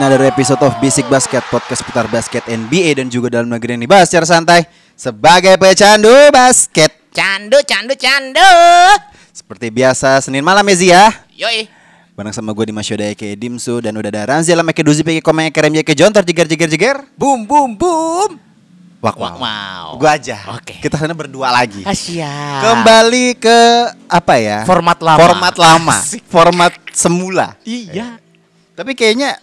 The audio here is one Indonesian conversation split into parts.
Another episode of Basic Basket Podcast putar basket NBA dan juga dalam negeri yang dibahas secara santai Sebagai pecandu basket Candu, candu, candu. Seperti biasa Senin malam ya Zia Yoi. Bareng sama gue Dimas Yoda Eke Dimsu Dan udah ada Ranzi Alam Eke Duzi Peke Komeng Eke Remja Eke Jontor Jiger Jiger Jiger Boom, boom, boom. Wak Wow. wow wow. Gue aja Oke. Kita sana berdua lagi Asia. Kembali ke apa ya Format lama. Format lama Asik. Format semula Iya. Tapi kayaknya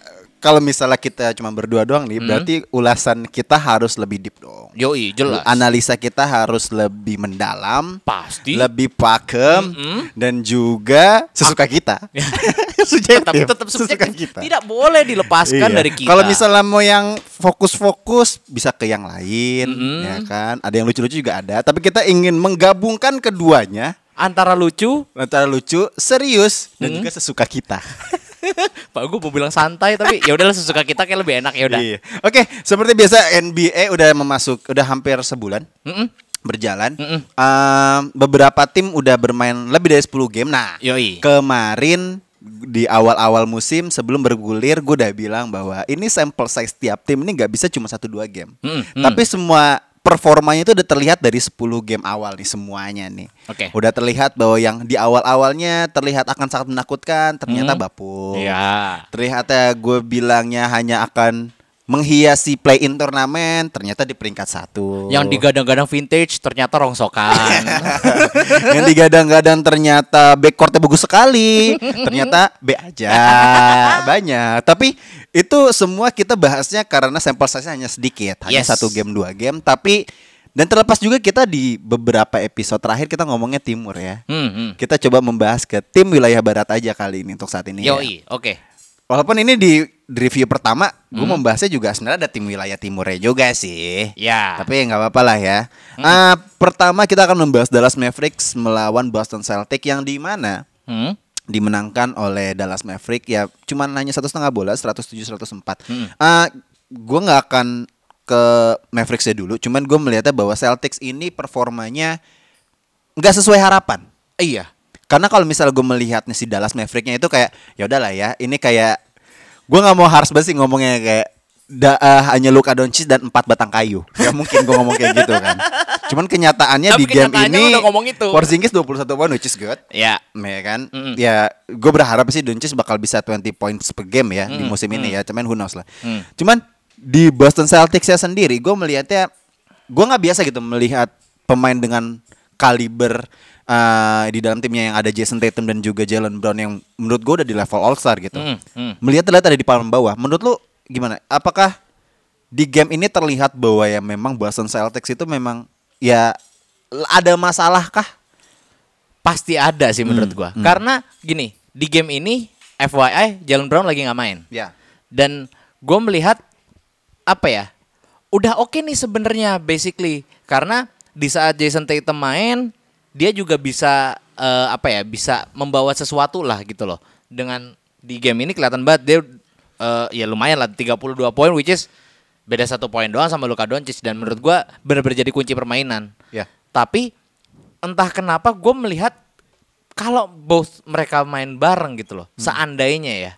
kalau misalnya kita cuma berdua doang nih Hmm. Berarti ulasan kita harus lebih deep dong Yoi, jelas. Analisa kita harus lebih mendalam Pasti. lebih pakem Mm-mm. dan juga sesuka kita. tetap Subjektif, tetap sesuka subjektif. kita. Tidak boleh dilepaskan Iya. dari kita. Kalau misalnya mau yang fokus-fokus bisa ke yang lain, Mm-mm. ya kan? Ada yang lucu-lucu juga ada. Tapi kita ingin menggabungkan keduanya antara lucu, antara lucu, serius dan Mm. juga sesuka kita. Pak gue mau bilang santai tapi ya udahlah sesuka kita kayak lebih enak ya udah. Iya. Oke, seperti biasa NBA udah memasuk, udah hampir sebulan Mm-mm. berjalan. Mm-mm. Ehm, beberapa tim udah bermain lebih dari 10 game. Nah, Yoi. kemarin di awal-awal musim sebelum bergulir gue udah bilang bahwa ini sampel size tiap tim ini nggak bisa cuma satu dua game. Mm, mm. Tapi semua performanya itu udah terlihat dari 10 game awal nih semuanya nih. Oke. Udah terlihat bahwa yang di awal-awalnya terlihat akan sangat menakutkan, ternyata Mm. bapuk. Iya. Ternyata gue bilangnya hanya akan menghiasi play-in turnamen, ternyata di peringkat satu. Yang digadang-gadang vintage ternyata rongsokan. yang digadang-gadang ternyata backcourtnya bagus sekali ternyata B aja banyak tapi itu semua kita bahasnya karena sampel size hanya sedikit hanya Yes. satu game dua game tapi dan terlepas juga kita di beberapa episode terakhir kita ngomongnya timur ya hmm, hmm. kita coba membahas ke tim wilayah barat aja kali ini untuk saat ini ya. Yoi, oke. walaupun ini di, review pertama gue Hmm. membahasnya juga sebenarnya ada tim wilayah timurnya juga sih Ya. tapi nggak apa-apa lah ya. Ah, pertama kita akan membahas Dallas Mavericks melawan Boston Celtics yang di mana Hmm? Dimenangkan oleh Dallas Mavericks ya cuman hanya satu setengah bola 107 104. Hmm. Ah, gue nggak akan ke Mavericksnya dulu, cuman gue melihatnya bahwa Celtics ini performanya nggak sesuai harapan. Iya. Karena kalau misalnya gue melihatnya si Dallas Mavericksnya itu kayak ya udahlah ya, ini kayak gue nggak mau harus banget sih ngomongnya kayak da, eh, hanya Luka Doncic dan empat batang kayu. Gak mungkin gue ngomong kayak gitu kan. Cuman kenyataannya Tapi di game kenyataannya ini udah ngomong itu. Porzingis 21 poin which is good. Ya. Ya kan, Mm-mm. ya gue berharap sih Doncic bakal bisa 20 points per game ya di Mm, musim ini ya, cuman who knows lah. Mm. Cuman di Boston Celtics ya sendiri, gue melihatnya, gue nggak biasa gitu melihat pemain dengan kaliber uh, di dalam timnya yang ada Jason Tatum dan juga Jalen Brown yang menurut gue udah di level All Star gitu. Mm, mm. Melihat terlihat ada di papan bawah. Menurut lu gimana? Apakah di game ini terlihat bahwa ya memang Boston Celtics itu memang ya ada masalah kah? Pasti ada sih menurut Hmm, gua. hmm. Karena gini, di game ini FYI Jalen Brown lagi nggak main. Ya. Dan gue melihat apa ya? Udah oke nih sebenarnya basically karena di saat Jason Tatum main dia juga bisa eh, apa ya? Bisa membawa sesuatu lah gitu loh. Dengan di game ini kelihatan banget dia eh, ya lumayan lah 32 poin which is beda satu poin doang sama Luka Doncic dan menurut gua benar-benar jadi kunci permainan. Ya. Tapi entah kenapa gue melihat kalau both mereka main bareng gitu loh, Hmm. seandainya ya,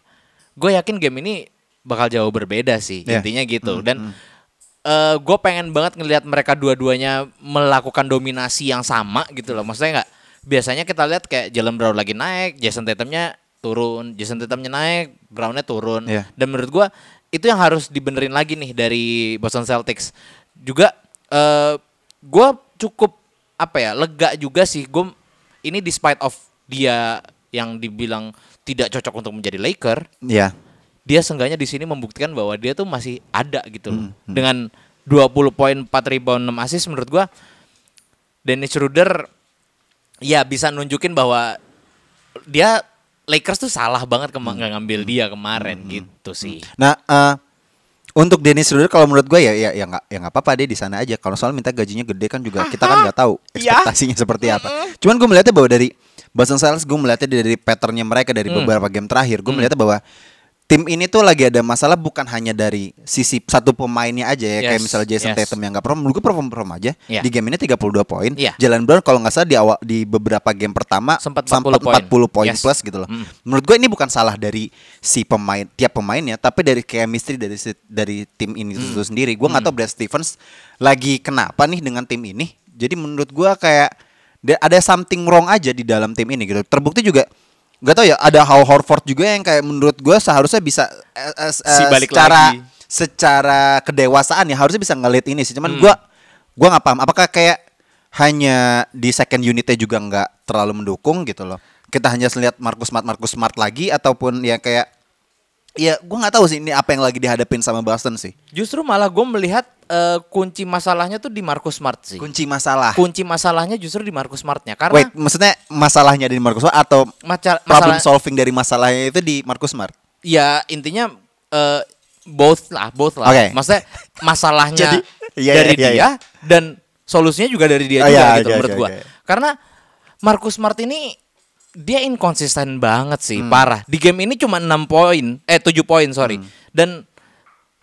gue yakin game ini bakal jauh berbeda sih Ya. intinya gitu. Hmm, Dan hmm. gue pengen banget ngelihat mereka dua-duanya melakukan dominasi yang sama gitu loh. Maksudnya nggak biasanya kita lihat kayak Jalen Brown lagi naik, Jason Tatumnya turun, Jason Tatumnya naik, Brownnya turun. Ya. Dan menurut gue itu yang harus dibenerin lagi nih dari Boston Celtics. Juga eh gue cukup apa ya lega juga sih gue ini despite of dia yang dibilang tidak cocok untuk menjadi Laker Ya. dia seenggaknya di sini membuktikan bahwa dia tuh masih ada gitu loh. Hmm, hmm. Dengan 20 poin 4 rebound 6 assist menurut gua Dennis Schroeder ya bisa nunjukin bahwa dia Lakers tuh salah banget kema- nggak ngambil dia kemarin gitu sih. Nah, eh, untuk Dennis Schroeder kalau menurut gue ya ya ya nggak ya nggak apa-apa dia di sana aja. Kalau soal minta gajinya gede kan juga kita kan nggak tahu ekspektasinya seperti apa. Cuman gue melihatnya bahwa dari Boston Celtics gue melihatnya dari patternnya mereka dari beberapa game terakhir gue melihatnya bahwa tim ini tuh lagi ada masalah bukan hanya dari sisi satu pemainnya aja ya kayak Yes, misalnya Jason yes. Tatum yang nggak perform, gue perform perform aja Iya. di game ini 32 poin. Iya. Jalen Brown kalau nggak salah di awal di beberapa game pertama Sempat sempat 40 40 poin Yes. plus gitu loh. Mm. Menurut gue ini bukan salah dari si pemain tiap pemainnya, tapi dari chemistry dari si- dari tim ini Hmm. itu sendiri. Gue nggak tahu Brad Stevens lagi kenapa nih dengan tim ini. Jadi menurut gue kayak da- ada something wrong aja di dalam tim ini gitu. Terbukti juga nggak tahu ya ada Hal Horford juga yang kayak menurut gue seharusnya bisa eh, eh, Si eh, balik secara lagi. secara kedewasaan ya harusnya bisa ngelit ini sih. Hmm. Cuman gue gua nggak paham apakah kayak hanya di second unitnya juga nggak terlalu mendukung gitu loh. Kita hanya lihat Marcus Smart Marcus Smart lagi ataupun ya kayak ya gue nggak tahu sih ini apa yang lagi dihadapin sama Boston sih. Justru malah gue melihat eh, kunci masalahnya tuh di Marcus Smart sih. Kunci masalah. Kunci masalahnya justru di Marcus Smartnya karena Wait, maksudnya masalahnya di Marcus Smart atau maca- problem masalah solving dari masalahnya itu di Marcus Smart? ya intinya eh, both lah, both lah. Oke. Maksudnya masalahnya Jadi, iya, dari iya, iya, dia dan solusinya juga dari dia Oh, juga iya, gitu oke, menurut oke, gua. oke. Karena Marcus Smart ini dia inkonsisten banget sih, Hmm. parah. Di game ini cuma 6 poin, eh 7 poin, sorry. Hmm. Dan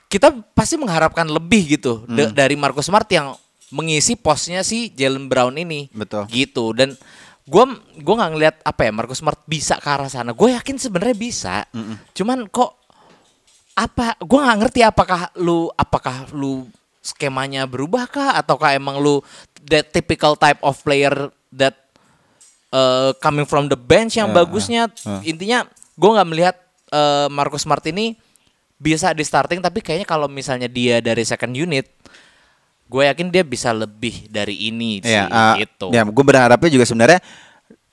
kita pasti mengharapkan lebih gitu Hmm. dari Marcus Smart yang mengisi posnya si Jalen Brown ini. Betul. Gitu dan gua gua nggak ngelihat apa ya Marcus Smart bisa ke arah sana. Gue yakin sebenarnya bisa. Cuman kok apa gua nggak ngerti apakah lu apakah lu skemanya berubah kah ataukah emang lu that typical type of player that uh, coming from the bench yang Ah, bagusnya ah. intinya gua nggak melihat uh, Marcus Smart ini bisa di starting tapi kayaknya kalau misalnya dia dari second unit gue yakin dia bisa lebih dari ini sih Ya, uh, gitu. ya gue berharapnya juga sebenarnya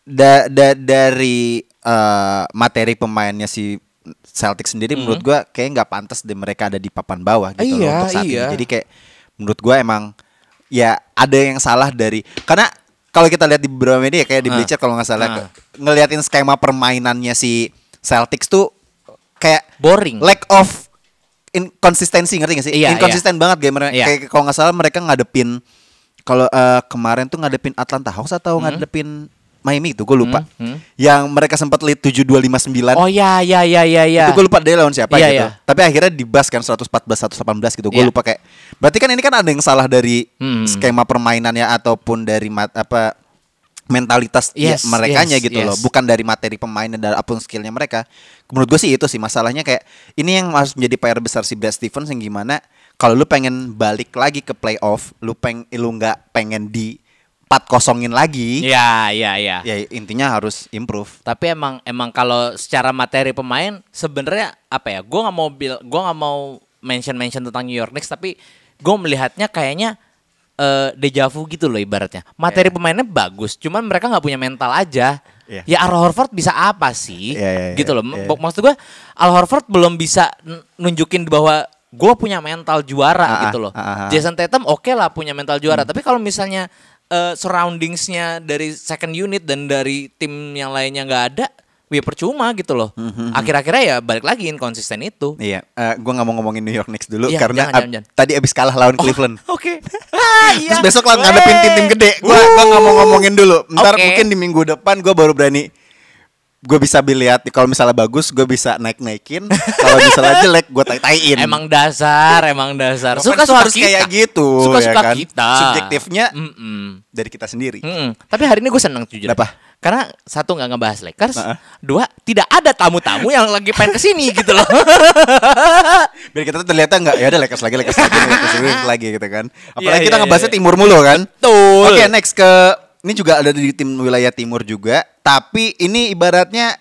da, da- dari uh, materi pemainnya si Celtic sendiri menurut gue kayak nggak pantas deh mereka ada di papan bawah gitu loh Iya, untuk saat iya. ini. Jadi kayak menurut gue emang ya ada yang salah dari karena kalau kita lihat di beberapa media kayak di Ah. Bleacher kalau nggak salah Ah. ke- ngeliatin skema permainannya si Celtics tuh kayak Boring. lack of inkonsistensi ngerti gak sih? Iya, Inkonsisten banget gamer. Iya. Kayak kalau nggak salah mereka ngadepin kalau eh, kemarin tuh ngadepin Atlanta Hawks atau ngadepin Miami itu gue lupa. Hmm, hmm. Yang mereka sempat lead 7259. Oh ya ya ya ya ya. Itu gue lupa dia lawan siapa Iya, gitu. iya. Tapi akhirnya dibas kan 114 118 gitu. Gue Iya. lupa kayak. Berarti kan ini kan ada yang salah dari Hmm. skema permainannya ataupun dari mat, apa mentalitas ya, Yes, merekanya yes, gitu loh. yes. Bukan dari materi pemainnya dan apa pun skillnya mereka. Menurut gue sih itu sih masalahnya kayak ini yang harus menjadi PR besar si Brad Stevens yang gimana kalau lu pengen balik lagi ke playoff, lu peng lu nggak pengen di 4 kosongin lagi. Ya ya ya. Ya intinya harus improve. Tapi emang emang kalau secara materi pemain sebenarnya apa ya? Gue nggak mau bil, gue nggak mau mention mention tentang New York Knicks, tapi gue melihatnya kayaknya eh deja vu gitu loh ibaratnya. Materi pemainnya bagus, cuman mereka nggak punya mental aja. Iya. Ya Al Horford bisa apa sih? Iya, iya, iya, gitu loh. iya. Mak- Maksud gue Al Horford belum bisa nunjukin bahwa gue punya mental juara ah, gitu loh. ah, ah. Jason Tatum oke lah punya mental juara, tapi kalau misalnya eh, surroundingsnya dari second unit dan dari tim yang lainnya nggak ada, ya percuma gitu loh. Akhir-akhirnya ya balik lagi inkonsisten itu. Iya, eh gue nggak mau ngomongin New York Knicks dulu Iya, karena jangan, ab- jangan, jangan. tadi abis kalah lawan Cleveland. Oke. Ah, iya. Terus besok lah ngadepin tim-tim gede. Gue gua nggak mau ngomongin dulu. Ntar Oke. mungkin di minggu depan gue baru berani. Gue bisa lihat kalau misalnya bagus gue bisa naik naikin. kalau misalnya jelek gue tai taiin. Emang dasar, emang dasar. Suka tuh suka harus kita. kayak gitu, Suka-suka ya kan? kita. Subjektifnya Mm-mm. dari kita sendiri. Mm-mm. Tapi hari ini gue seneng jujur. Kenapa? Karena satu nggak ngebahas Lakers, Heeh. dua tidak ada tamu-tamu yang lagi pengen ke sini gitu loh. Biar kita tuh terlihatnya nggak ya ada Lakers lagi, Lakers lagi, Lakers lagi, lagi gitu kan. Apalagi Iya, kita iya, ngebahasnya iya. timur mulu kan. Betul. Oke, next ke ini juga ada di tim wilayah timur juga, tapi ini ibaratnya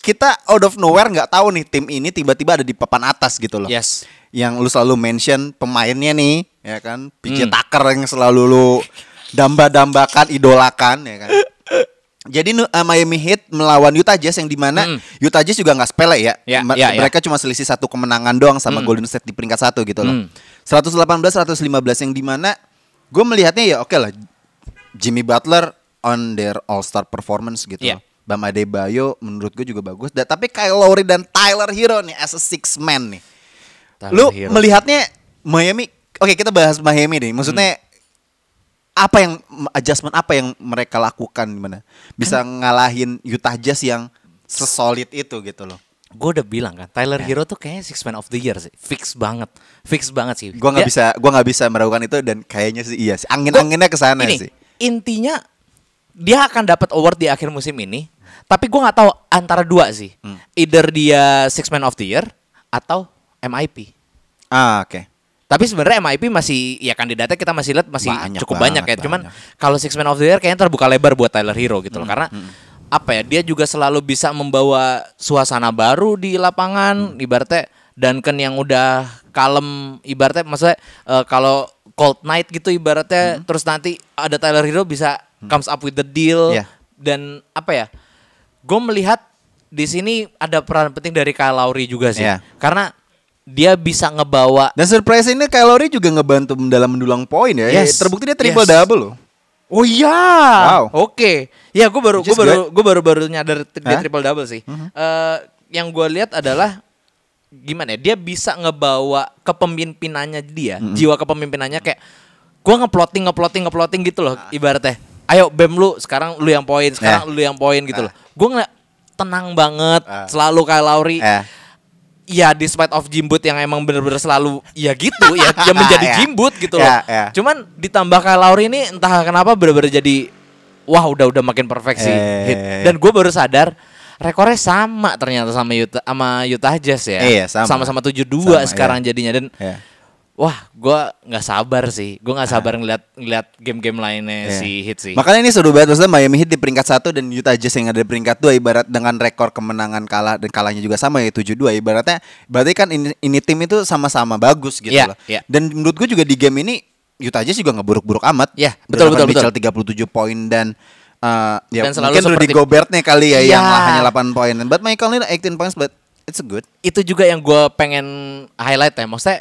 kita out of nowhere nggak tahu nih tim ini tiba-tiba ada di papan atas gitu loh. Yes. Yang lu selalu mention pemainnya nih, ya kan? PJ Hmm. Tucker yang selalu lu damba-dambakan, idolakan, ya kan? Jadi uh, Miami Heat melawan Utah Jazz yang di mana Mm. Utah Jazz juga nggak sepele ya. Ya, Ma- ya, mereka cuma selisih satu kemenangan doang sama Mm. Golden State di peringkat satu gitu loh. Mm. 118 115 yang di mana gue melihatnya ya oke lah Jimmy Butler on their All Star performance gitu. Loh. Bam Adebayo menurut gue juga bagus. Da- tapi Kyle Lowry dan Tyler Hero nih as a six man nih. Tyler Lu Hero. melihatnya Miami Oke, kita bahas Miami nih. Maksudnya Hmm. apa yang adjustment apa yang mereka lakukan gimana? Bisa Kan ngalahin Utah Jazz yang sesolid itu gitu loh. gue udah bilang kan Tyler Hero tuh kayaknya six man of the year sih fix banget fix banget sih Gua nggak Dia- bisa gua nggak bisa meragukan itu dan kayaknya sih iya sih. Angin-anginnya ke sana ini, sih. intinya dia akan dapat award di akhir musim ini tapi gue nggak tahu antara dua sih Hmm. either dia six man of the year atau MIP Ah, oke. tapi sebenarnya MIP masih ya kandidatnya kita masih lihat masih Banyak cukup banget, banyak ya cuman. Hmm, kalau six man of the year kayaknya terbuka lebar buat Tyler Hero gitu loh karena apa ya dia juga selalu bisa membawa suasana baru di Hmm. lapangan ibaratnya Duncan yang udah kalem ibaratnya maksudnya eh, kalau cold night gitu ibaratnya Hmm. terus nanti ada Tyler Hero bisa comes up with the deal Iya. dan apa ya gue melihat di sini ada peran penting dari Kyle Lowry juga sih Iya. karena dia bisa ngebawa Dan surprise ini Kyle Lowry juga ngebantu dalam mendulang poin ya. Yes. Terbukti dia triple Yes. double loh. Oh iya. Wow. Oke. Ya gue baru gue baru gue baru baru nyadar t- dia triple double sih. Eh, yang gue lihat adalah gimana ya? Dia bisa ngebawa kepemimpinannya dia, Mhm. jiwa kepemimpinannya kayak gue ngeploting ngeploting ngeploting gitu loh Ah. ibaratnya. Ayo Bem lu sekarang lu yang poin, sekarang Eh. lu yang poin gitu loh. Gue ngeliat tenang banget, Ah. selalu kayak Lauri. Eh. Ya despite of Jimbut yang emang bener-bener selalu ya gitu ya, ya menjadi Ya. Jimbut gitu loh. Ya, ya. Cuman ditambah kayak Lauri ini entah kenapa bener-bener jadi wah udah udah makin perfect sih. Eh, hit. ya, ya. Dan gue baru sadar rekornya sama ternyata sama Utah sama Utah Jazz ya. Iya, sama. Sama-sama 7-2 Sama, sekarang iya. jadinya dan Ya. Wah gue nggak sabar sih. Gue nggak sabar ngeliat ngeliat game-game lainnya Iya. si Hit sih. Makanya ini seru banget maksudnya Miami Heat di peringkat satu dan Utah Jazz yang ada di peringkat dua ibarat dengan rekor kemenangan kalah dan kalahnya juga sama ya 7-2 ibaratnya berarti kan ini, ini tim itu sama-sama bagus gitu Iya, loh. iya. Dan menurut gue juga di game ini Utah Jazz juga nggak buruk-buruk amat. Iya, betul, Donovan betul, Mitchell 37 poin dan uh, ya Dan mungkin Rudy Gobert nih kali ya yang Iya. hanya 8 poin. But Michael ini 18 points but it's a good. itu juga yang gue pengen highlight ya. Maksudnya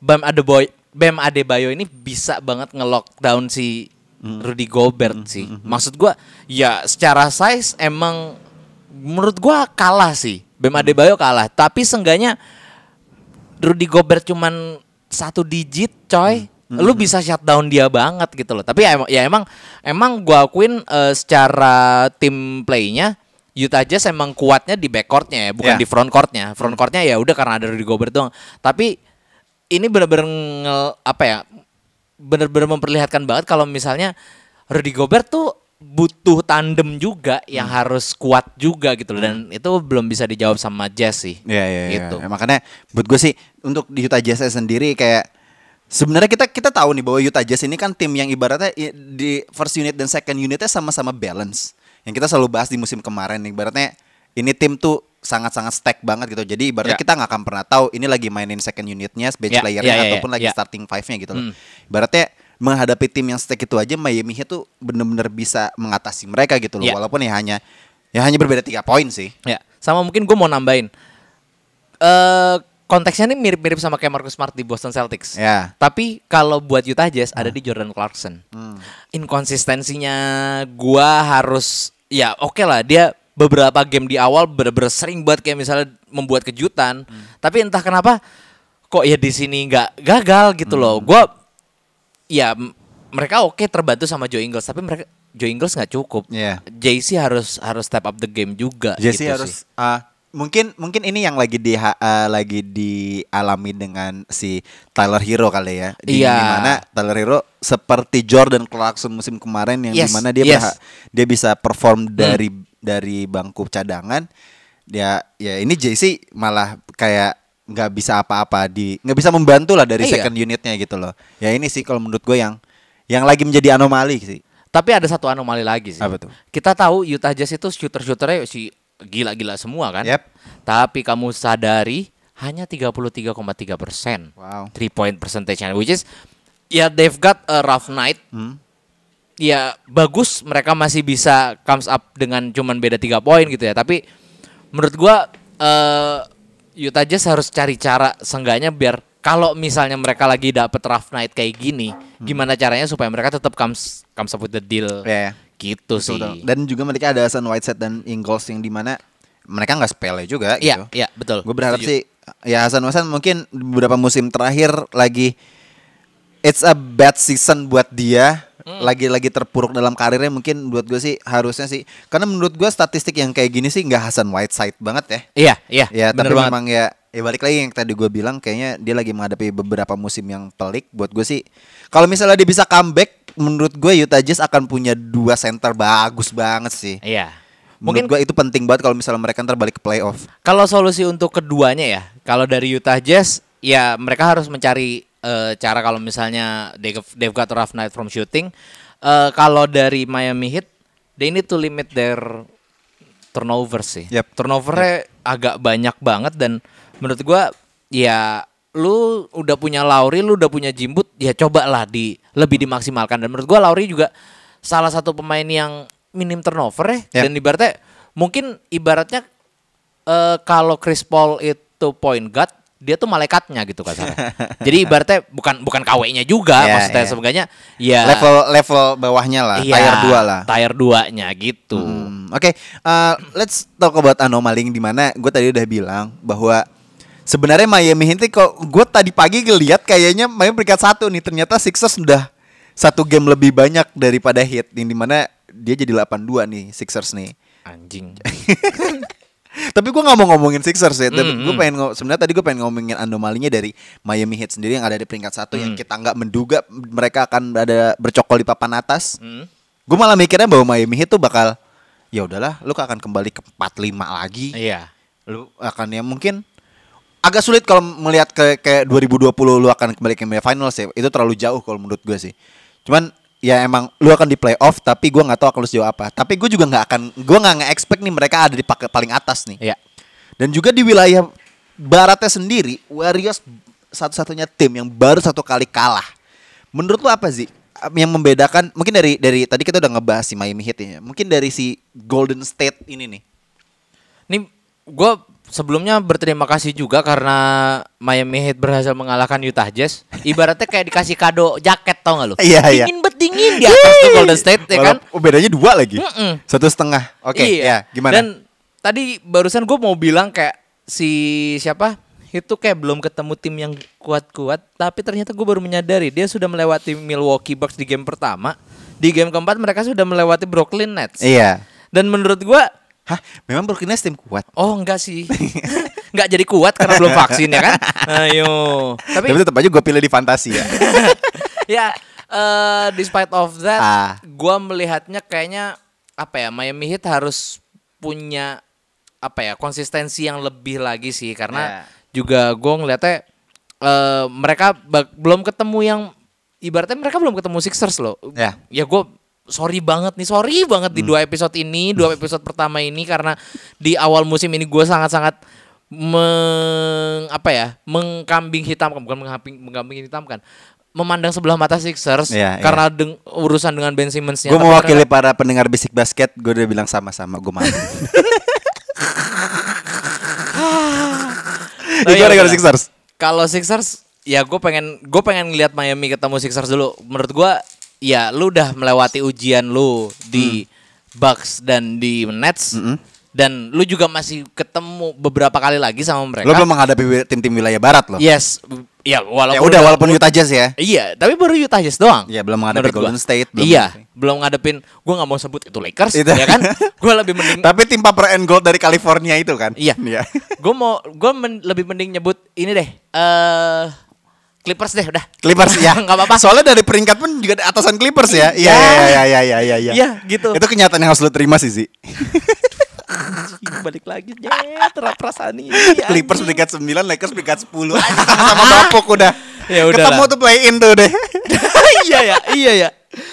Bam Adebayo, Bam Adebayo ini bisa banget nge-lockdown si Rudy Gobert sih. Maksud gue ya secara size emang menurut gue kalah sih. Bam Adebayo kalah. Tapi seenggaknya Rudy Gobert cuman satu digit coy. Lu bisa shutdown dia banget gitu loh. Tapi ya emang ya emang emang gua akuin eh, secara tim playnya Utah Jazz emang kuatnya di backcourtnya ya, bukan Ya. di front courtnya. Front courtnya ya udah karena ada Rudy Gobert doang. Tapi ini bener-bener nge- apa ya? Bener-bener memperlihatkan banget kalau misalnya Rudy Gobert tuh butuh tandem juga yang Hmm. harus kuat juga gitu loh dan itu belum bisa dijawab sama Jazz sih. Iya iya iya. Gitu. Ya, makanya buat gue sih untuk di Utah Jazz sendiri kayak sebenarnya kita kita tahu nih bahwa Utah Jazz ini kan tim yang ibaratnya di first unit dan second unitnya sama-sama balance. Yang kita selalu bahas di musim kemarin nih ibaratnya ini tim tuh sangat-sangat stack banget gitu. Jadi ibaratnya Ya. kita nggak akan pernah tahu ini lagi mainin second unitnya, bench Ya, playernya ya, ya, ataupun ya, lagi ya. starting five-nya gitu loh. Hmm. Ibaratnya menghadapi tim yang stack itu aja Miami Heat tuh bener-bener bisa mengatasi mereka gitu loh. Ya. Walaupun ya hanya ya hanya berbeda tiga poin sih. Ya, sama mungkin gue mau nambahin. Eh konteksnya ini mirip-mirip sama kayak Marcus Smart di Boston Celtics. Ya. Tapi kalau buat Utah Jazz ada di Jordan Clarkson. Inkonsistensinya gua harus ya oke lah dia beberapa game di awal bener-bener sering buat kayak misalnya membuat kejutan. Tapi entah kenapa kok ya di sini nggak gagal gitu loh. Gua ya mereka oke terbantu sama Joe Ingles tapi mereka Joe Ingles nggak cukup. Iya. JC harus harus step up the game juga. Jesse gitu harus sih. ah, mungkin mungkin ini yang lagi di ah, lagi dialami dengan si Tyler Hero kali ya. Di Iya. mana Tyler Hero seperti Jordan Clarkson musim kemarin yang Yes, di mana dia yes. dia bisa perform dari dari bangku cadangan. Dia ya ini JC malah kayak nggak bisa apa-apa di nggak bisa membantu lah dari Iya. second unitnya gitu loh. Ya ini sih kalau menurut gue yang yang lagi menjadi anomali sih. Tapi ada satu anomali lagi sih. Apa tuh? Kita tahu Utah Jazz itu shooter-shooternya si gila-gila semua kan. Yep. Tapi kamu sadari hanya 33,3 persen. Wow. Three point percentage-nya. Which is ya they've got a rough night. Hmm. Ya bagus mereka masih bisa comes up dengan cuman beda tiga poin gitu ya. Tapi menurut gua eh Utah Jazz harus cari cara seenggaknya biar kalau misalnya mereka lagi dapet rough night kayak gini, gimana caranya supaya mereka tetap comes comes up with the deal. Ya, ya. Gitu sih. Betul, betul. Dan juga mereka ada Hassan Whiteside dan Ingles yang di mana mereka nggak sepele juga Iya, gitu. iya, betul. Gue berharap Setuju. sih ya Hasan Hasan mungkin beberapa musim terakhir lagi it's a bad season buat dia. Hmm. Lagi-lagi terpuruk dalam karirnya mungkin buat gue sih harusnya sih karena menurut gue statistik yang kayak gini sih nggak Hasan Whiteside banget ya. Iya, iya. Ya, tapi banget. memang ya ya balik lagi yang tadi gue bilang kayaknya dia lagi menghadapi beberapa musim yang pelik buat gue sih. Kalau misalnya dia bisa comeback, menurut gue Utah Jazz akan punya dua center bagus banget sih. Iya. Mungkin Mungkin gue itu penting banget kalau misalnya mereka ntar balik ke playoff. kalau solusi untuk keduanya ya, kalau dari Utah Jazz ya mereka harus mencari eh, cara kalau misalnya they, they've got a rough night from shooting. Eh, kalau dari Miami Heat, they need to limit their turnover sih. Yep. Turnovernya agak banyak banget dan menurut gua ya lu udah punya Lauri, lu udah punya Jimbut, ya cobalah di lebih dimaksimalkan dan menurut gua Lauri juga salah satu pemain yang minim turnover ya Yep. dan ibaratnya mungkin ibaratnya eh kalau Chris Paul itu point guard, dia tuh malaikatnya gitu kasarnya. Jadi ibaratnya bukan bukan KW-nya juga Iya, maksudnya iya. sebenarnya ya Level level bawahnya lah, iya, tier 2 lah. Tier 2-nya gitu. Hmm, Oke, uh, let's talk about anomaly di mana gue tadi udah bilang bahwa sebenarnya Miami Heat kok gue tadi pagi ngeliat kayaknya Miami peringkat satu nih ternyata Sixers sudah satu game lebih banyak daripada Heat yang di mana dia jadi 8-2 nih Sixers nih. Anjing. Tapi gue nggak mau ngomongin Sixers ya. Tapi Hmm, gue hmm. pengen sebenarnya tadi gue pengen ngomongin anomalinya dari Miami Heat sendiri yang ada di peringkat satu yang Hmm. kita nggak menduga mereka akan ada bercokol di papan atas. Hmm. Gue malah mikirnya bahwa Miami Heat tuh bakal ya udahlah, lu akan kembali ke 45 lagi. Iya. Lu akan ya mungkin agak sulit kalau melihat ke kayak 2020 lu akan kembali ke NBA Finals ya. Itu terlalu jauh kalau menurut gue sih. Cuman ya emang lu akan di playoff tapi gue nggak tahu akan lu sejauh apa. Tapi gue juga nggak akan gue nggak nge-expect nih mereka ada di paling atas nih. Iya. Dan juga di wilayah baratnya sendiri, Warriors satu-satunya tim yang baru satu kali kalah. Menurut lu apa sih yang membedakan? Mungkin dari dari tadi kita udah ngebahas si Miami Heat ya. Mungkin dari si Golden State ini nih. Ini gue sebelumnya berterima kasih juga karena Miami Heat berhasil mengalahkan Utah Jazz. Ibaratnya kayak dikasih kado jaket tau gak lu? Iya, iya. Dingin bet dingin di atas tuh Golden State ya kan? Oh, bedanya dua lagi. Mm-mm. Satu setengah. Oke, Iya. ya gimana? Dan tadi barusan gue mau bilang kayak si siapa itu kayak belum ketemu tim yang kuat-kuat, tapi ternyata gue baru menyadari dia sudah melewati Milwaukee Bucks di game pertama. Di game keempat mereka sudah melewati Brooklyn Nets. iya. Dan menurut gue Hah, memang Brooklyn Nets tim kuat. Oh enggak sih Enggak jadi kuat karena belum vaksin ya kan Ayo Tapi, Tapi tetap aja gue pilih di fantasi ya. ya eh Despite of that Ah. Gua melihatnya kayaknya Apa ya Miami Heat harus punya Apa ya Konsistensi yang lebih lagi sih Karena Ya. juga gue ngeliatnya eh Mereka belum ketemu yang Ibaratnya mereka belum ketemu Sixers loh Ya. Ya gue sorry banget nih, sorry banget di dua episode ini, dua episode pertama ini karena di awal musim ini gue sangat-sangat meng apa ya, mengkambing hitamkan bukan mengkambing mengkambing hitamkan, memandang sebelah mata Sixers Iya, karena deng- urusan dengan Ben Simmons-nya. gue mewakili ternyata- para pendengar bisik basket, gue udah bilang sama-sama, gue malu. Gimana kalau benar. Sixers? Kalau Sixers ya gue pengen gue pengen lihat Miami ketemu Sixers dulu. Menurut gue ya lu udah melewati ujian lu di Bucks dan di Nets dan lu juga masih ketemu beberapa kali lagi sama mereka. Lo belum menghadapi tim-tim wilayah barat loh. Yes, ya walaupun Ya udah walaupun Utah Jazz ya. Iya, tapi baru Utah Jazz doang. Iya, belum menghadapi Golden gua. State, belum iya, menghadapi. belum ngadepin. Gua nggak mau sebut itu Lakers, Itu. ya kan? Gua lebih mending. Tapi tim Paper and Gold dari California itu kan. iya. Iya. Gue mau, gue lebih mending nyebut ini deh. Eh, Clippers deh, udah. Clippers ya. Nggak apa-apa. Soalnya dari peringkat pun juga atasan Clippers ya. Iya Iya. iya iya iya iya iya. Iya, gitu. Itu kenyataan yang harus lo terima sih sih. Balik lagi, nyet, perasaan ini. Clippers peringkat 9, Lakers peringkat 10. Sama bapuk udah. Ya udah Ketemu tuh play in tuh deh. iya ya, iya ya.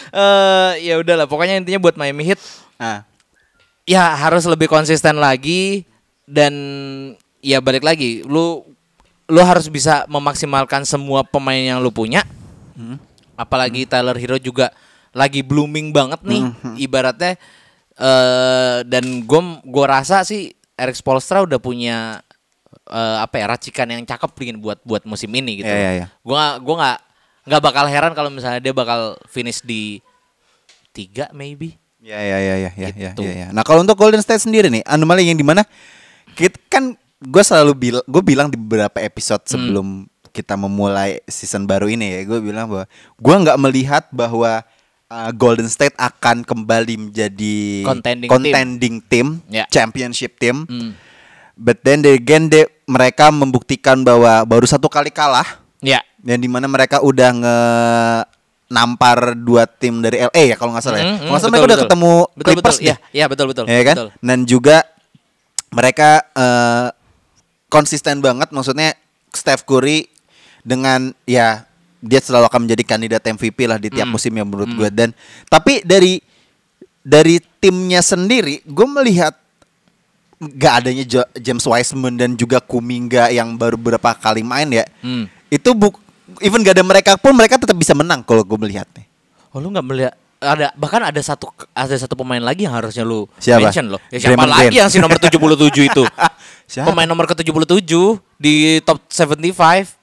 Eh, ya udahlah, pokoknya intinya buat Miami Heat Nah, ya harus lebih konsisten lagi dan ya balik lagi lu lu harus bisa memaksimalkan semua pemain yang lu punya apalagi Tyler Hero juga lagi blooming banget nih ibaratnya eh dan gue gua rasa sih Eric Spoelstra udah punya eh, apa ya racikan yang cakep ingin buat buat musim ini gitu. Iya, iya, iya. Gua gua nggak nggak bakal heran kalau misalnya dia bakal finish di tiga maybe. Ya ya ya ya ya ya, Gitu. ya, ya. Nah kalau untuk Golden State sendiri nih anomali yang di mana kita kan gue selalu bilang gue bilang di beberapa episode Hmm. sebelum kita memulai season baru ini ya gue bilang bahwa gue nggak melihat bahwa uh, Golden State akan kembali menjadi Contending contending team, Ya. championship team. Hmm. But then they- again they, mereka membuktikan bahwa baru satu kali kalah Ya. yang di mana mereka udah nge nampar dua tim dari LA ya kalau nggak salah ya. Hmm, Kalau nggak salah hmm, mereka betul, udah betul. ketemu betul, Clippers betul. Ya, ya betul betul. Ya kan? betul. Dan juga mereka eh, konsisten banget maksudnya Steph Curry dengan ya dia selalu akan menjadi kandidat MVP lah di Hmm. tiap musim yang menurut gue dan tapi dari dari timnya sendiri gue melihat nggak adanya James Wiseman dan juga Kuminga yang baru beberapa kali main ya Hmm. itu buk even gak ada mereka pun mereka tetap bisa menang kalau gue melihatnya Oh lu nggak melihat ada bahkan ada satu ada satu pemain lagi yang harusnya lu Siapa? mention loh. Ya siapa Draymond lagi Green. yang si nomor 77 itu? Siapa? Pemain nomor ke-77 di top 75.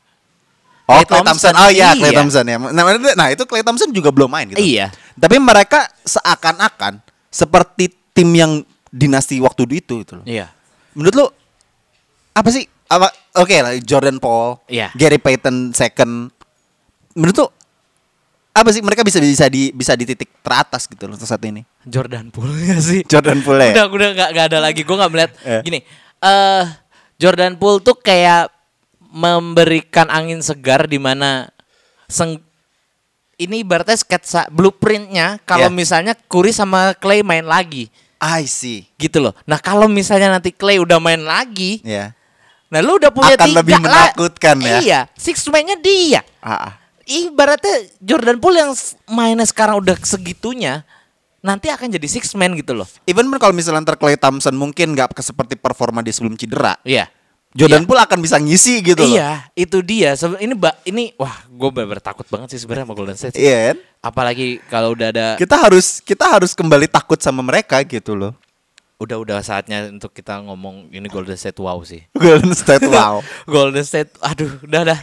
Oh, Clay Thompson. Thompson. Oh iya, Clay Iya. Thompson ya. Nah, nah, itu Clay Thompson juga belum main gitu. Iya. Tapi mereka seakan-akan seperti tim yang dinasti waktu itu gitu loh. Iya. Menurut lu apa sih? Apa oke lah Jordan Paul, Iya. Gary Payton second. Menurut lu apa sih mereka bisa bisa di bisa di titik teratas gitu loh saat ini? Jordan Poole ya sih. Jordan Poole ya? Udah udah nggak nggak ada lagi. Gue nggak melihat Eh. gini. Eh Jordan Poole tuh kayak memberikan angin segar di mana seng ini ibaratnya sketsa blueprintnya kalau Iya. misalnya Curry sama Clay main lagi I see. gitu loh. Nah kalau misalnya nanti Clay udah main lagi, Ya. nah lu udah punya Akan tiga lebih lah. menakutkan ya. Iya, six man-nya dia. Ah, ah. Ibaratnya Jordan Poole yang mainnya sekarang udah segitunya, nanti akan jadi six man gitu loh. Even pun kalau misalnya ntar Clay Thompson mungkin nggak seperti performa di sebelum cedera, Iya. Jordan Poole akan bisa ngisi gitu loh. Iya, itu dia. Ini ba- ini wah, gue bener takut banget sih sebenarnya sama Golden State. Iya kan? Apalagi kalau udah ada Kita harus kita harus kembali takut sama mereka gitu loh. Udah udah saatnya untuk kita ngomong ini Golden State wow sih. Golden State wow. Golden State, aduh, udah dah.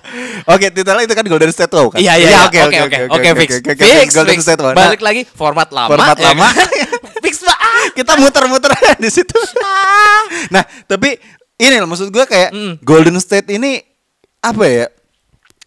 Oke, titelnya itu kan Golden State wow kan? Iya iya, iya. Oke oke oke oke fix. oke, oke, Fix, Golden fix. State wow. Balik lagi format lama. Format ya lama. kan? fix lah. Ah. kita muter-muter di situ. nah, tapi ini loh maksud gue kayak Mm. Golden State ini apa ya?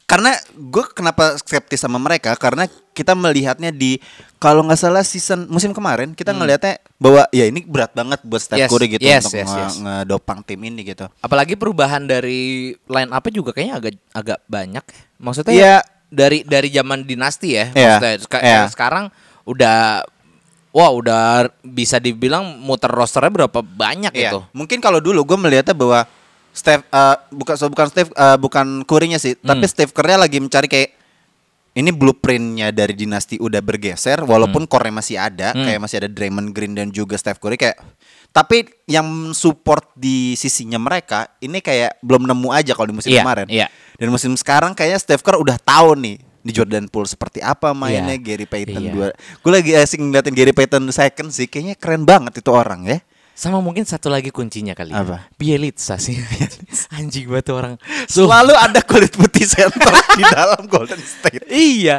Karena gue kenapa skeptis sama mereka karena kita melihatnya di kalau nggak salah season musim kemarin kita ngelihatnya bahwa ya ini berat banget buat Steph. Yes, Curry gitu yes, untuk yes, nge- yes. ngedopang tim ini gitu. Apalagi perubahan dari line up juga kayaknya agak agak banyak. Maksudnya Iya. ya, dari dari zaman dinasti ya. Iya, Maksudnya seka- iya. sekarang udah wah udah bisa dibilang muter rosternya berapa banyak Iya. itu. Mungkin kalau dulu gue melihatnya bahwa Steph eh, bukan so, bukan Steph eh, bukan Curry-nya sih, Hmm. tapi Steph Curry lagi mencari kayak ini blueprintnya dari dinasti udah bergeser walaupun core masih ada Hmm. kayak masih ada Draymond Green dan juga Steph Curry kayak tapi yang support di sisinya mereka ini kayak belum nemu aja kalau di musim Iya, kemarin. iya. Dan musim sekarang kayaknya Steph Curry udah tahu nih di Jordan Poole seperti apa mainnya Iya, Gary Payton iya. dua. Gue lagi asing ngeliatin Gary Payton second sih kayaknya keren banget itu orang ya. Sama mungkin satu lagi kuncinya kali Apa? ya. Bielitsa sih. Anjing banget tuh orang. Selalu ada kulit putih center di dalam Golden State. Iya.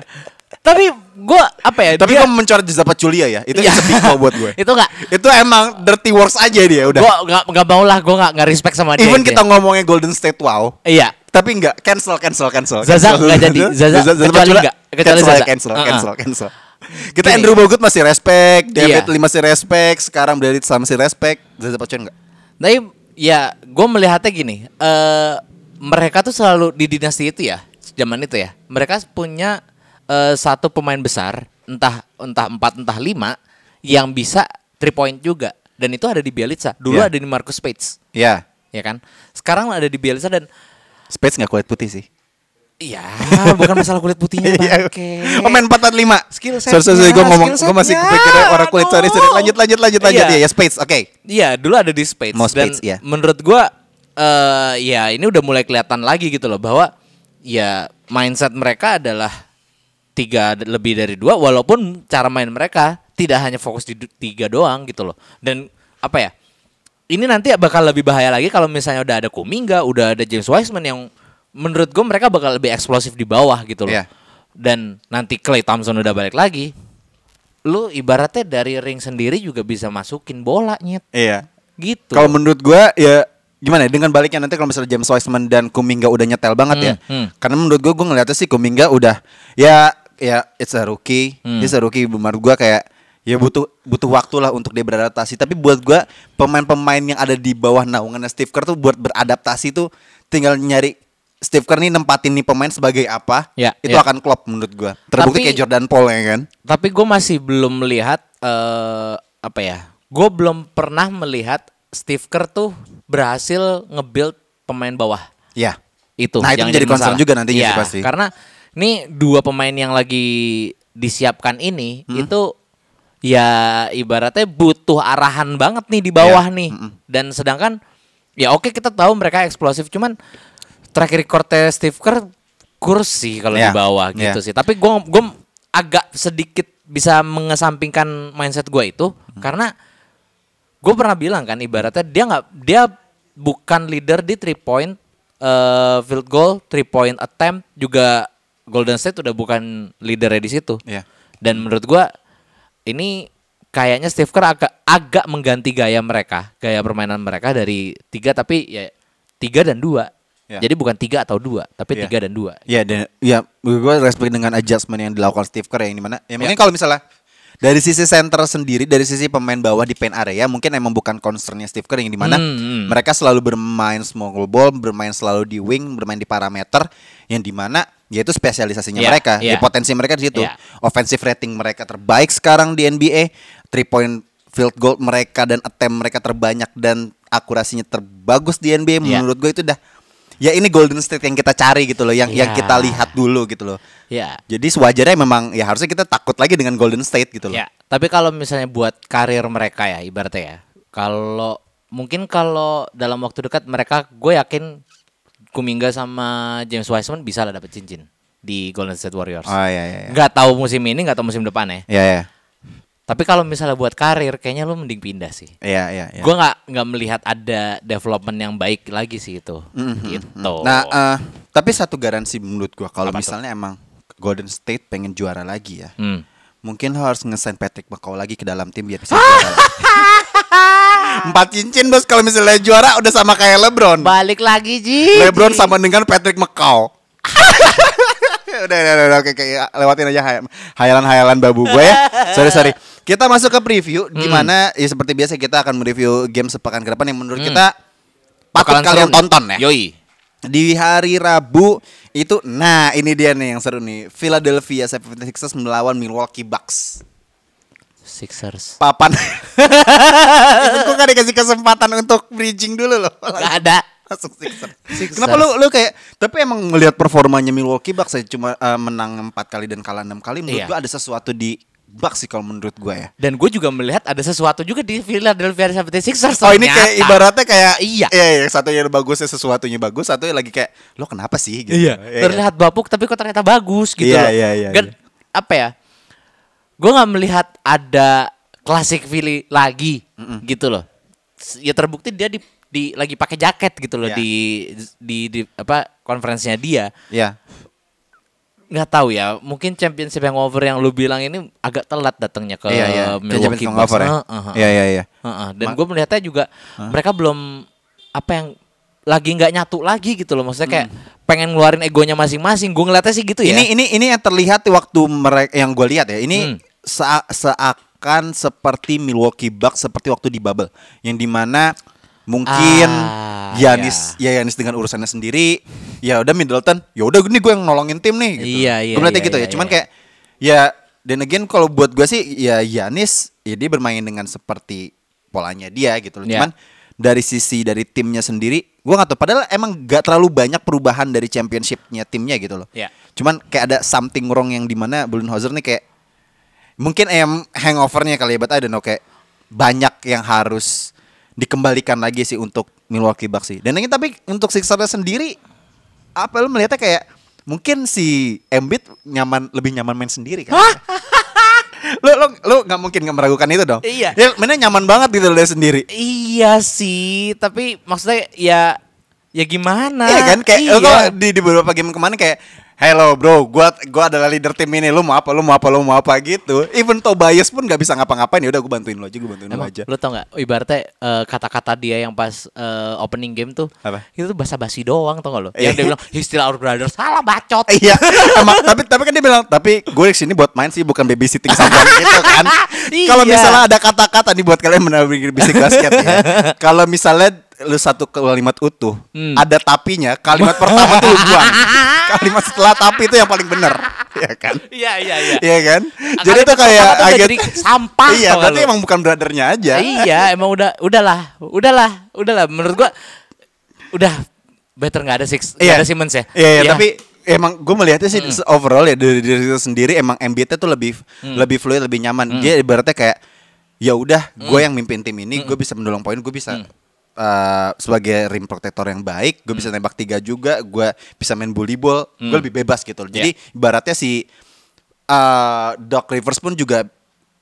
Tapi gua apa ya? Tapi dia- kamu mencoret Joseph Pachulia ya, itu Iya. yeah. buat gue. itu enggak itu emang dirty works aja dia udah. gua enggak enggak mau lah, gua enggak enggak respect sama dia. Even dia. kita ngomongnya Golden State wow, Iya. tapi enggak cancel cancel cancel. Zaza cancel. nggak jadi. Zaza kecuali Pachulia, nggak. Kecuali cancel, Zaza. cancel, Uh-uh. cancel, cancel. Kita Gini. Andrew Bogut masih respect, David Iya. Lee masih respect, sekarang David Sam masih respect, Zaza Pachulia enggak. Tapi ya gue melihatnya gini, eh mereka tuh selalu di dinasti itu ya, zaman itu ya. Mereka punya eh, satu pemain besar, entah entah empat entah lima yang bisa three point juga. Dan itu ada di Bielitsa. Dulu Iya. ada di Marcus Pates, Ya, ya kan? Sekarang ada di Bielitsa dan Spades nggak kulit putih sih. Iya, bukan masalah kulit putihnya Iya. bangke. Oh main 445 Skill Sorry sorry, setnya, gue ngomong Gue masih kepikiran orang kulit Sorry sorry. Lanjut lanjut lanjut lanjut Iya. ya, ya Spades Oke Iya, dulu ada di Spades Mau dan Spades, iya. menurut gua eh ya ini udah mulai kelihatan lagi gitu loh bahwa ya mindset mereka adalah tiga lebih dari dua walaupun cara main mereka tidak hanya fokus di tiga doang gitu loh. Dan apa ya? ini nanti bakal lebih bahaya lagi kalau misalnya udah ada Kuminga, udah ada James Wiseman yang menurut gue mereka bakal lebih eksplosif di bawah gitu loh. Iya. Dan nanti Clay Thompson udah balik lagi. Lu ibaratnya dari ring sendiri juga bisa masukin bola nyet Iya. gitu. Kalau menurut gua ya gimana ya dengan baliknya nanti kalau misalnya James Wiseman dan Kuminga udah nyetel banget ya. Hmm, hmm. Karena menurut gua gua ngeliatnya sih Kuminga udah ya ya it's a rookie. Hmm. He's a rookie menurut gua kayak ya butuh butuh waktu lah untuk dia beradaptasi. Tapi buat gua pemain-pemain yang ada di bawah naungannya Steve Kerr tuh buat beradaptasi tuh tinggal nyari Steve Kerr nih nempatin nih pemain sebagai apa, Ya, itu ya. akan klop menurut gua. Terbukti Tapi- kayak Jordan Paul ya kan. Tapi gue masih belum melihat eh apa ya? Gue belum pernah melihat Steve Kerr tuh berhasil nge-build pemain bawah. Ya. Itu. Nah, itu yang menjadi jadi concern masalah. juga nantinya sih pasti. Karena ini dua pemain yang lagi disiapkan ini Hmm. itu ya ibaratnya butuh arahan banget nih di bawah Iya. nih. Dan sedangkan ya oke kita tahu mereka eksplosif cuman track recordnya Steve Kerr kursi kalau Iya, di bawah gitu iya. sih. Tapi gue gue agak sedikit bisa mengesampingkan mindset gue itu Hmm. karena gue pernah bilang kan ibaratnya dia nggak dia bukan leader di three point eh, field goal, three point attempt juga Golden State udah bukan leadernya di situ. Iya. Dan menurut gua ini kayaknya Steve Kerr agak agak mengganti gaya mereka, gaya permainan mereka dari tiga tapi ya tiga dan dua. Ya. Jadi bukan tiga atau dua, tapi Ya. tiga dan dua. Ya dan ya gue respect dengan adjustment yang dilakukan Steve Kerr yang di mana ya mungkin kalau misalnya dari sisi center sendiri dari sisi pemain bawah di paint area mungkin emang bukan concernnya Steve Kerr yang di mana Hmm, hmm. mereka selalu bermain small ball bermain selalu di wing bermain di parameter yang di mana yaitu spesialisasinya Ya, mereka ya. ya potensi mereka di situ Ya. offensive rating mereka terbaik sekarang di NBA three point field goal mereka dan attempt mereka terbanyak dan akurasinya terbagus di NBA Ya. menurut gue itu udah ya ini Golden State yang kita cari gitu loh yang yang Ya. kita lihat dulu gitu loh Ya. jadi sewajarnya memang ya harusnya kita takut lagi dengan Golden State gitu loh Ya, tapi kalau misalnya buat karir mereka ya ibaratnya ya. Kalau mungkin kalau dalam waktu dekat mereka gue yakin Kuminga sama James Wiseman bisa lah dapet cincin di Golden State Warriors. oh iya iya iya Nggak tahu musim ini, nggak tahu musim depan ya. iya iya Tapi kalau misalnya buat karir, kayaknya lu mending pindah sih. iya iya iya. Gue nggak nggak melihat ada development yang baik lagi sih itu. Mhm. Gitu. Nah, eh, tapi satu garansi menurut gua kalau Apa tuh? misalnya emang Golden State pengen juara lagi ya. Hmm. Mungkin lo harus ngesign Patrick McCaw lagi ke dalam tim biar bisa juara. Empat cincin bos kalau misalnya juara udah sama kayak LeBron. Balik lagi Ji. LeBron sama dengan Patrick McCaw. udah, udah, udah, udah, oke, oke, lewatin aja hay- hayalan-hayalan babu gue ya. Sorry, sorry. Kita masuk ke preview. Hmm. Gimana? Ya seperti biasa kita akan mereview game sepekan ke depan yang menurut kita patut Hmm. Bakalan kalian seru nih. tonton ya. Yoi. Di hari Rabu itu, nah ini dia nih yang seru nih. Philadelphia 76ers melawan Milwaukee Bucks. Sixers. Papan. Gue gak dikasih kesempatan untuk bridging dulu loh. Gak ada. Langsung Sixers. Sixers. Kenapa lu lu kayak tapi emang melihat performanya Milwaukee Bucks saya cuma eh, menang empat kali dan kalah enam kali menurut Iya. gua ada sesuatu di Bucks sih kalau menurut gua ya. Dan gue juga melihat ada sesuatu juga di Philadelphia 76ers. Oh ini kayak ternyata. ibaratnya kayak Iya. Iya, iya satunya bagusnya sesuatunya bagus, satunya lagi kayak lo kenapa sih gitu. Iya. Iya. Terlihat bapuk tapi kok ternyata bagus gitu Iya, loh. iya, iya, Dan iya. apa ya? Gue nggak melihat ada klasik Philly lagi gitu loh. Ya terbukti dia di, di lagi pakai jaket gitu loh Iya. di, di di apa konferensinya dia. Iya. Nggak tahu ya, mungkin championship hangover yang lu bilang ini agak telat datangnya ke Iya, iya. Milwaukee Bucks. ya. Heeh, heeh. Iya, iya, iya. Heeh, Dan gue melihatnya juga mereka belum apa yang lagi nggak nyatu lagi gitu loh. Maksudnya kayak pengen ngeluarin egonya masing-masing. Gue ngeliatnya sih gitu ya. Ini ini ini yang terlihat waktu mereka yang gue lihat ya. Hmm. Ini sea- seakan seperti Milwaukee Bucks seperti waktu di bubble yang di mana mungkin Ah, Yanis ya Yanis dengan urusannya sendiri ya udah Middleton ya udah ini gue yang nolongin tim nih gitu. Iya, iya, Gue melihatnya iya, gitu iya, ya. Cuman iya. kayak ya dan again kalau buat gue sih ya Yanis ya dia bermain dengan seperti polanya dia gitu loh. Iya. Cuman dari sisi dari timnya sendiri gue nggak tahu padahal emang gak terlalu banyak perubahan dari championshipnya timnya gitu loh Iya. cuman kayak ada something wrong yang di mana Budenholzer nih kayak mungkin em hangovernya kali ya but I don't know kayak banyak yang harus dikembalikan lagi sih untuk Milwaukee Bucks sih dan ini tapi untuk Sixers sendiri apa lu melihatnya kayak mungkin si Embiid nyaman lebih nyaman main sendiri kan lu lu lu nggak mungkin nggak meragukan itu dong. Iya. Ya mainnya nyaman banget gitu loh dia sendiri. Iya sih, tapi maksudnya ya ya gimana? Iya kan kayak iya. kalau di di beberapa game kemarin kayak Hello bro, gua gua adalah leader tim ini. Lu mau apa? Lu mau apa? Lu mau apa gitu. Even Tobias pun nggak bisa ngapa-ngapain. Ya udah gua bantuin lo aja, gua bantuin lo Emang, aja. lu tau gak ibaratnya eh, kata-kata dia yang pas eh, opening game tuh Apa? itu tuh basa-basi doang tau gak lo Iya. yang dia bilang he's still our brother salah bacot Iya, emang, tapi tapi kan dia bilang, tapi gue sini buat main sih bukan babysitting someone gitu kan. Iya. Kalau misalnya ada kata-kata nih buat kalian menabung bisik basket ya. Kalau misalnya lu satu kalimat utuh, Hmm. ada tapinya, kalimat pertama tuh lu buang. Kalimat setelah tapi itu yang paling bener, ya kan? iya iya iya Iya kan? Kalimat Jadi tuh kayak agak jadi sampah, Iya, berarti lu? emang bukan brothernya aja. iya emang udah udahlah udahlah udahlah menurut gua udah better nggak ada six nggak ada Simmons ya Iya, iya, tapi emang gue melihatnya sih overall ya dari diri itu sendiri emang Embiid tuh lebih lebih fluid, lebih nyaman. Dia ibaratnya kayak ya udah, gue yang mimpin tim ini, gue bisa mendulang poin, gue bisa uh, sebagai rim protector yang baik, gue bisa tembak tiga juga, gue bisa main bully ball, gue lebih bebas gitu. loh. Jadi ibaratnya si uh, Doc Rivers pun juga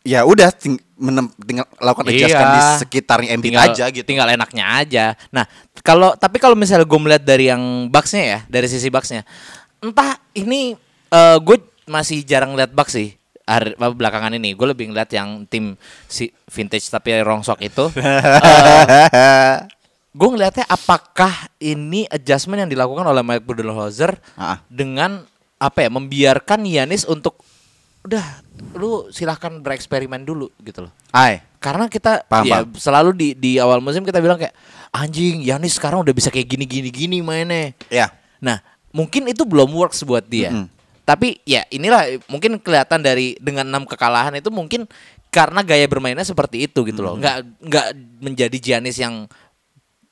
ya udah ting- menem- tinggal lakukan adjustment Iya. di sekitarnya Embiid tinggal aja gitu. tinggal enaknya aja nah kalau tapi kalau misalnya gue melihat dari yang Bucksnya ya dari sisi Bucksnya entah ini eh gue masih jarang lihat Bucks sih hari, belakangan ini gue lebih ngeliat yang tim si vintage tapi rongsok itu gue ngelihatnya apakah ini adjustment yang dilakukan oleh Mike Budenholzer Ah. dengan apa ya membiarkan Yanis untuk udah lu silahkan bereksperimen dulu gitu loh Hai. karena kita Paham, ya paham. selalu di di awal musim kita bilang kayak anjing Yanis sekarang udah bisa kayak gini gini gini mainnya. Ya. Nah, mungkin itu belum works buat dia. Mm-mm. Tapi ya inilah mungkin kelihatan dari dengan enam kekalahan itu mungkin karena gaya bermainnya seperti itu gitu loh. Nggak nggak menjadi Giannis yang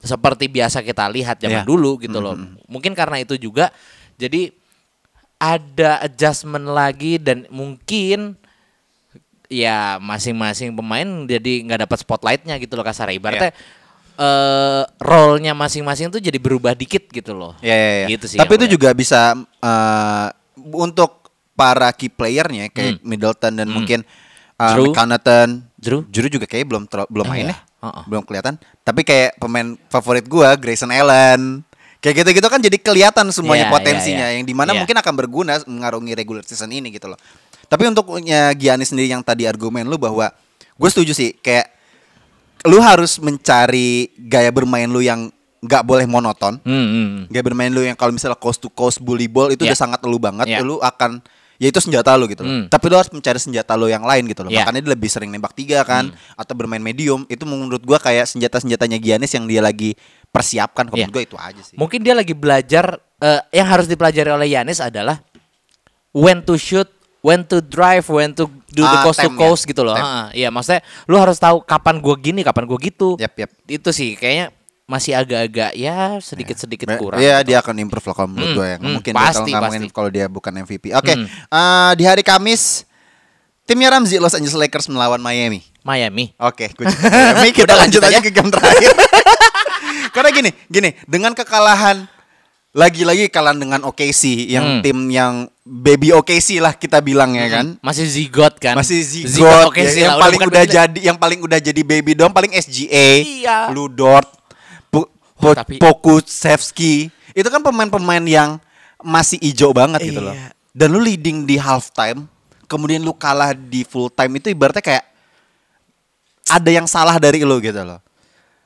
seperti biasa kita lihat zaman Iya. dulu gitu loh. Mungkin karena itu juga jadi ada adjustment lagi dan mungkin ya masing-masing pemain jadi nggak dapat spotlightnya gitu loh kasar ibaratnya eh role-nya masing-masing tuh jadi berubah dikit gitu loh. Ya, ya, ya. Gitu sih Tapi itu gue juga bisa eh, untuk para key playernya kayak Middleton dan mungkin uh, Drew. Drew. Drew juga kayak belum belum Oh, main iya. ya. Uh-uh. Belum kelihatan. Tapi kayak pemain favorit gua Grayson Allen. Kayak gitu-gitu kan jadi kelihatan semuanya Iya, potensinya iya, iya. yang di mana Iya. mungkin akan berguna mengarungi regular season ini gitu loh. Tapi untuk ya, Giannis sendiri yang tadi argumen lu bahwa gue setuju sih kayak lu harus mencari gaya bermain lu yang nggak boleh monoton. Hmm, hmm, hmm. Gaya bermain lu yang kalau misalnya coast to coast bully ball itu Ya. udah sangat lu banget, Ya. lu akan ya itu senjata lu gitu loh. Hmm. Tapi lu harus mencari senjata lu yang lain gitu loh. Ya. Makanya dia lebih sering nembak tiga kan atau bermain medium. Itu menurut gua kayak senjata-senjatanya Giannis yang dia lagi persiapkan. Kalau Ya. menurut gua itu aja sih. Mungkin dia lagi belajar eh, yang harus dipelajari oleh Yanis adalah when to shoot, when to drive, when to do the Ah, coast to coast gitu loh. Ha, Iya, maksudnya lu harus tahu kapan gua gini, kapan gua gitu. Yap, yap. Itu sih kayaknya masih agak-agak ya sedikit-sedikit Ba- kurang. Iya gitu. dia akan improve lah kalau menurut Hmm, gue ya. hmm, Mungkin pasti, dia kalau kalau dia bukan MVP. Oke, Hmm. eh, di hari Kamis timnya Ramzi Los Angeles Lakers melawan Miami. Miami. Oke, cukup Miami. Kita Udah, lanjut aja ke game terakhir. Karena gini, gini, dengan kekalahan lagi-lagi kalian dengan OKC yang Hmm. tim yang baby OKC lah kita bilang ya kan. Masih zigot kan? Masih zigot, oke ya, yang lah, paling udah jadi yang paling udah jadi baby dong paling SGA, Iya. Lu Dort, Po- Oh, tapi- Pokusevski. Itu kan pemain-pemain yang masih ijo banget gitu loh. Iya. Dan lu leading di halftime, kemudian lu kalah di full time itu ibaratnya kayak ada yang salah dari lu gitu loh.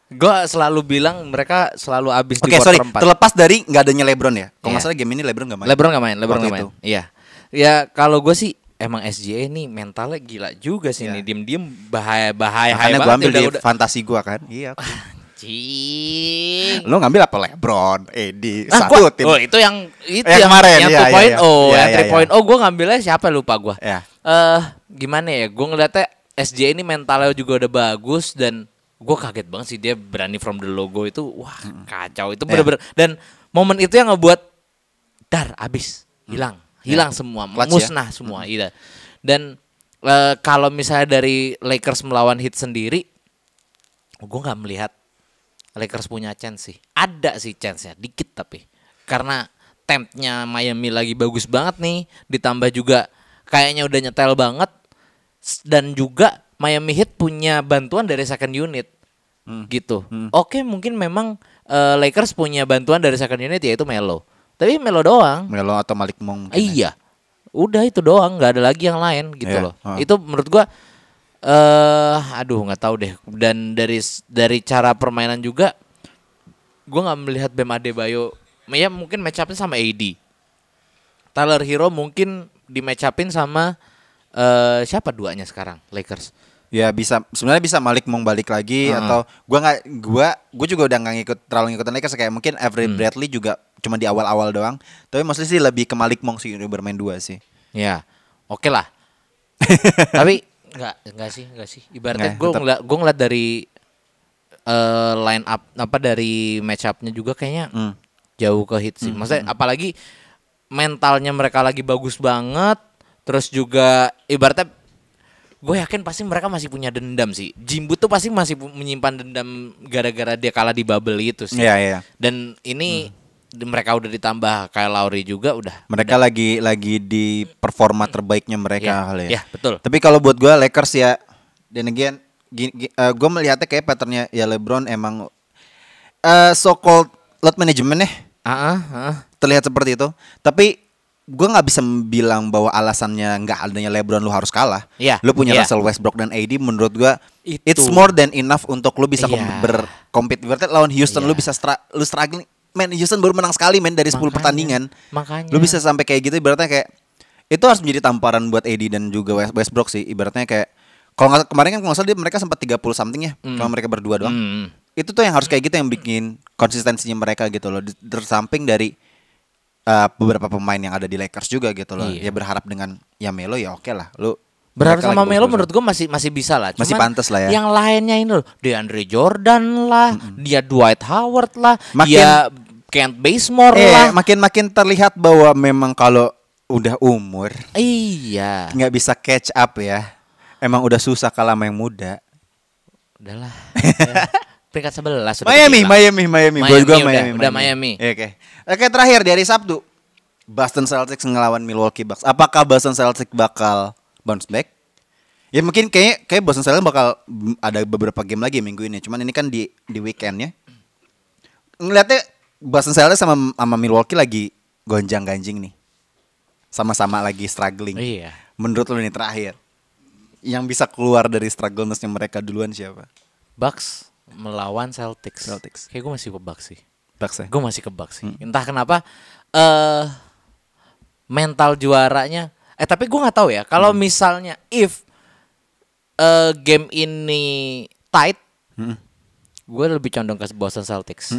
Gue selalu bilang mereka selalu habis Oke, di sorry. quarter 4. Terlepas dari nggak adanya LeBron ya. Kalau nggak Iya. game ini LeBron nggak main. LeBron gak main, LeBron gak main. Iya. Ya kalau gue sih emang SGA ini mentalnya gila juga sih Iya. nih. Diem-diem bahaya bahaya Makanya banget gue ambil di udah. fantasi gue kan. Iya. Cing. Lu ngambil apa LeBron, Edi, Ah, satu gua- tim. Oh, itu yang itu Yang yang kemarin, yang iya, iya, 2.0, iya. Iya, yang iya, 3.0 gue ngambilnya siapa lupa gue. Ya. Eh gimana ya? Gue ngeliatnya SJ ini mentalnya juga udah bagus dan gue kaget banget sih dia berani from the logo itu wah kacau itu Ya. bener-bener dan momen itu yang ngebuat dar abis hilang hilang semua Mm. Clutch ya. musnah semua iya dan eh, kalau misalnya dari Lakers melawan Heat sendiri gue nggak melihat Lakers punya chance sih ada sih chance nya dikit tapi karena tempnya Miami lagi bagus banget nih ditambah juga kayaknya udah nyetel banget dan juga Miami Heat punya bantuan dari second unit gitu. Oke, mungkin memang eh, Lakers punya bantuan dari second unit yaitu Melo. Tapi Melo doang. Melo atau Malik Monk. ya. Iya. Udah itu doang, nggak ada lagi yang lain gitu Iya, loh. heeh. Itu menurut gua eh aduh nggak tahu deh. Dan dari dari cara permainan juga gua nggak melihat Bam Adebayo ya mungkin match up-nya sama AD. Tyler Hero mungkin di match up-in sama eh siapa duanya sekarang Lakers. Ya bisa sebenarnya bisa Malik Monk balik lagi Heeh. atau gua nggak gua gua juga udah nggak ngikut terlalu ngikutin Lakers kayak mungkin Avery Hmm. Bradley juga cuma di awal-awal doang. Tapi mostly sih lebih ke Malik Monk sih udah bermain dua sih. Ya, oke lah. Tapi nggak nggak sih nggak sih. Ibaratnya gue ngeliat gue ngeliat dari eh line up apa dari match up-nya juga kayaknya Hmm. jauh ke hit sih. Maksudnya apalagi mentalnya mereka lagi bagus banget. Terus juga ibaratnya gue yakin pasti mereka masih punya dendam sih. Jimbo tuh pasti masih menyimpan dendam gara-gara dia kalah di bubble itu sih. Iya iya. Dan ini di- mereka udah ditambah Kyle Lowry juga udah. Mereka lagi lagi di performa terbaiknya mereka Iya, kali ya. iya, betul. Tapi kalau buat gua Lakers ya dan again gini, gue melihatnya kayak patternnya ya LeBron emang eh so called load management ya Ah, ah, ah. terlihat seperti itu. Tapi gue nggak bisa bilang bahwa alasannya nggak adanya LeBron lu harus kalah. Iya, Lu punya iya. Russell Westbrook dan AD menurut gua Itu. it's more than enough untuk lu bisa Iya. berkompet. Berarti lawan Houston Iya. lu bisa stra- lu struggling. Man, Houston baru menang sekali men dari 10 Makanya, pertandingan. makanya. Lu bisa sampai kayak gitu ibaratnya kayak itu harus menjadi tamparan buat AD dan juga West- Westbrook sih. Ibaratnya kayak kalau nggak kemarin kan kalau nggak salah dia mereka sempat 30 something ya kalau mereka berdua doang Hmm. itu tuh yang harus kayak gitu yang bikin konsistensinya mereka gitu loh tersamping dari uh, beberapa pemain yang ada di Lakers juga gitu loh Iya. ya berharap dengan ya Melo ya oke lah lu Berharap sama Melo menurut gue masih masih bisa lah. Masih pantas lah ya. Yang lainnya ini loh, DeAndre Jordan lah, dia Dwight Howard lah, Makin- dia Kent Bazemore eh lah. makin makin terlihat bahwa memang kalau udah umur Iya. nggak bisa catch up ya emang udah susah kalah sama yang muda Udahlah. Ya. Peringkat 11 sudah Miami. Miami, Miami, Buat Miami gua udah- Miami, udah Miami. Oke, oke terakhir dari Sabtu, Boston Celtics ngelawan Milwaukee Bucks. Apakah Boston Celtics bakal bounce back? Ya mungkin kayak kayak Boston Celtics bakal ada beberapa game lagi minggu ini. Cuman ini kan di di weekendnya. Ngeliatnya Boston Celtics sama sama Milwaukee lagi gonjang ganjing nih. Sama-sama lagi struggling. Iya. Menurut lu nih terakhir, yang bisa keluar dari struggleness-nya mereka duluan siapa? Bucks melawan Celtics. Celtics. Kayak gue masih ke Bucks sih. Bucks ya? Gue masih ke Bucks sih. Entah kenapa eh mental juaranya eh tapi gue nggak tahu ya kalau misalnya if eh game ini tight Hmm. gue lebih condong ke Boston Celtics.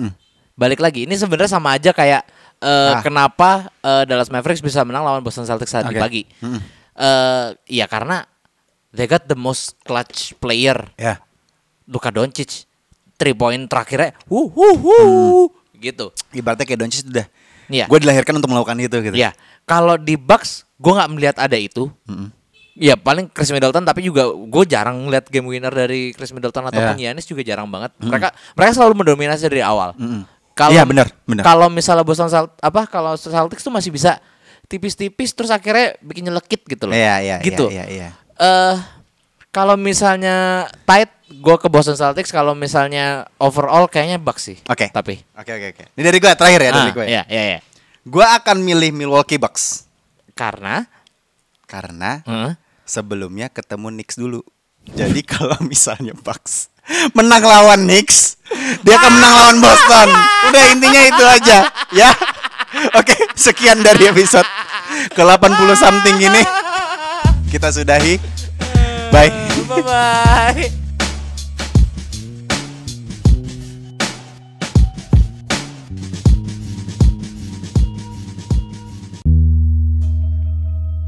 Balik lagi ini sebenarnya sama aja kayak eh Ah. kenapa eh, Dallas Mavericks bisa menang lawan Boston Celtics tadi Oke. pagi. Mm. Eh ya karena they got the most clutch player Ya. Luka Doncic. Three point terakhirnya wuh wuh wuh gitu. Ibaratnya kayak Doncic udah. Iya. Gue dilahirkan untuk melakukan itu gitu. Ya, kalau di Bucks gue nggak melihat ada itu. Ya paling Chris Middleton tapi juga gue jarang ngeliat game winner dari Chris Middleton ataupun Ya. Giannis juga jarang banget. Mereka mereka selalu mendominasi dari awal. Kalau Iya, benar, benar. Kalau misalnya Boston Celt apa kalau Celtics tuh masih bisa tipis-tipis terus akhirnya bikin nyelekit gitu loh. Iya, iya, gitu. iya, iya, iya. Eh kalau misalnya tight gue ke Boston Celtics kalau misalnya overall kayaknya Bucks sih. Oke. Tapi Oke oke oke. Ini dari gue terakhir ya dari Ah, gue. Iya, iya, iya. Gue akan milih Milwaukee Bucks Karena karena Heeh. sebelumnya ketemu Knicks dulu. Jadi kalau misalnya Bucks menang lawan Knicks, dia akan menang lawan Boston. Udah intinya itu aja, ya. Oke, sekian dari episode ke 80 something ini. Kita sudahi. Bye. Bye bye.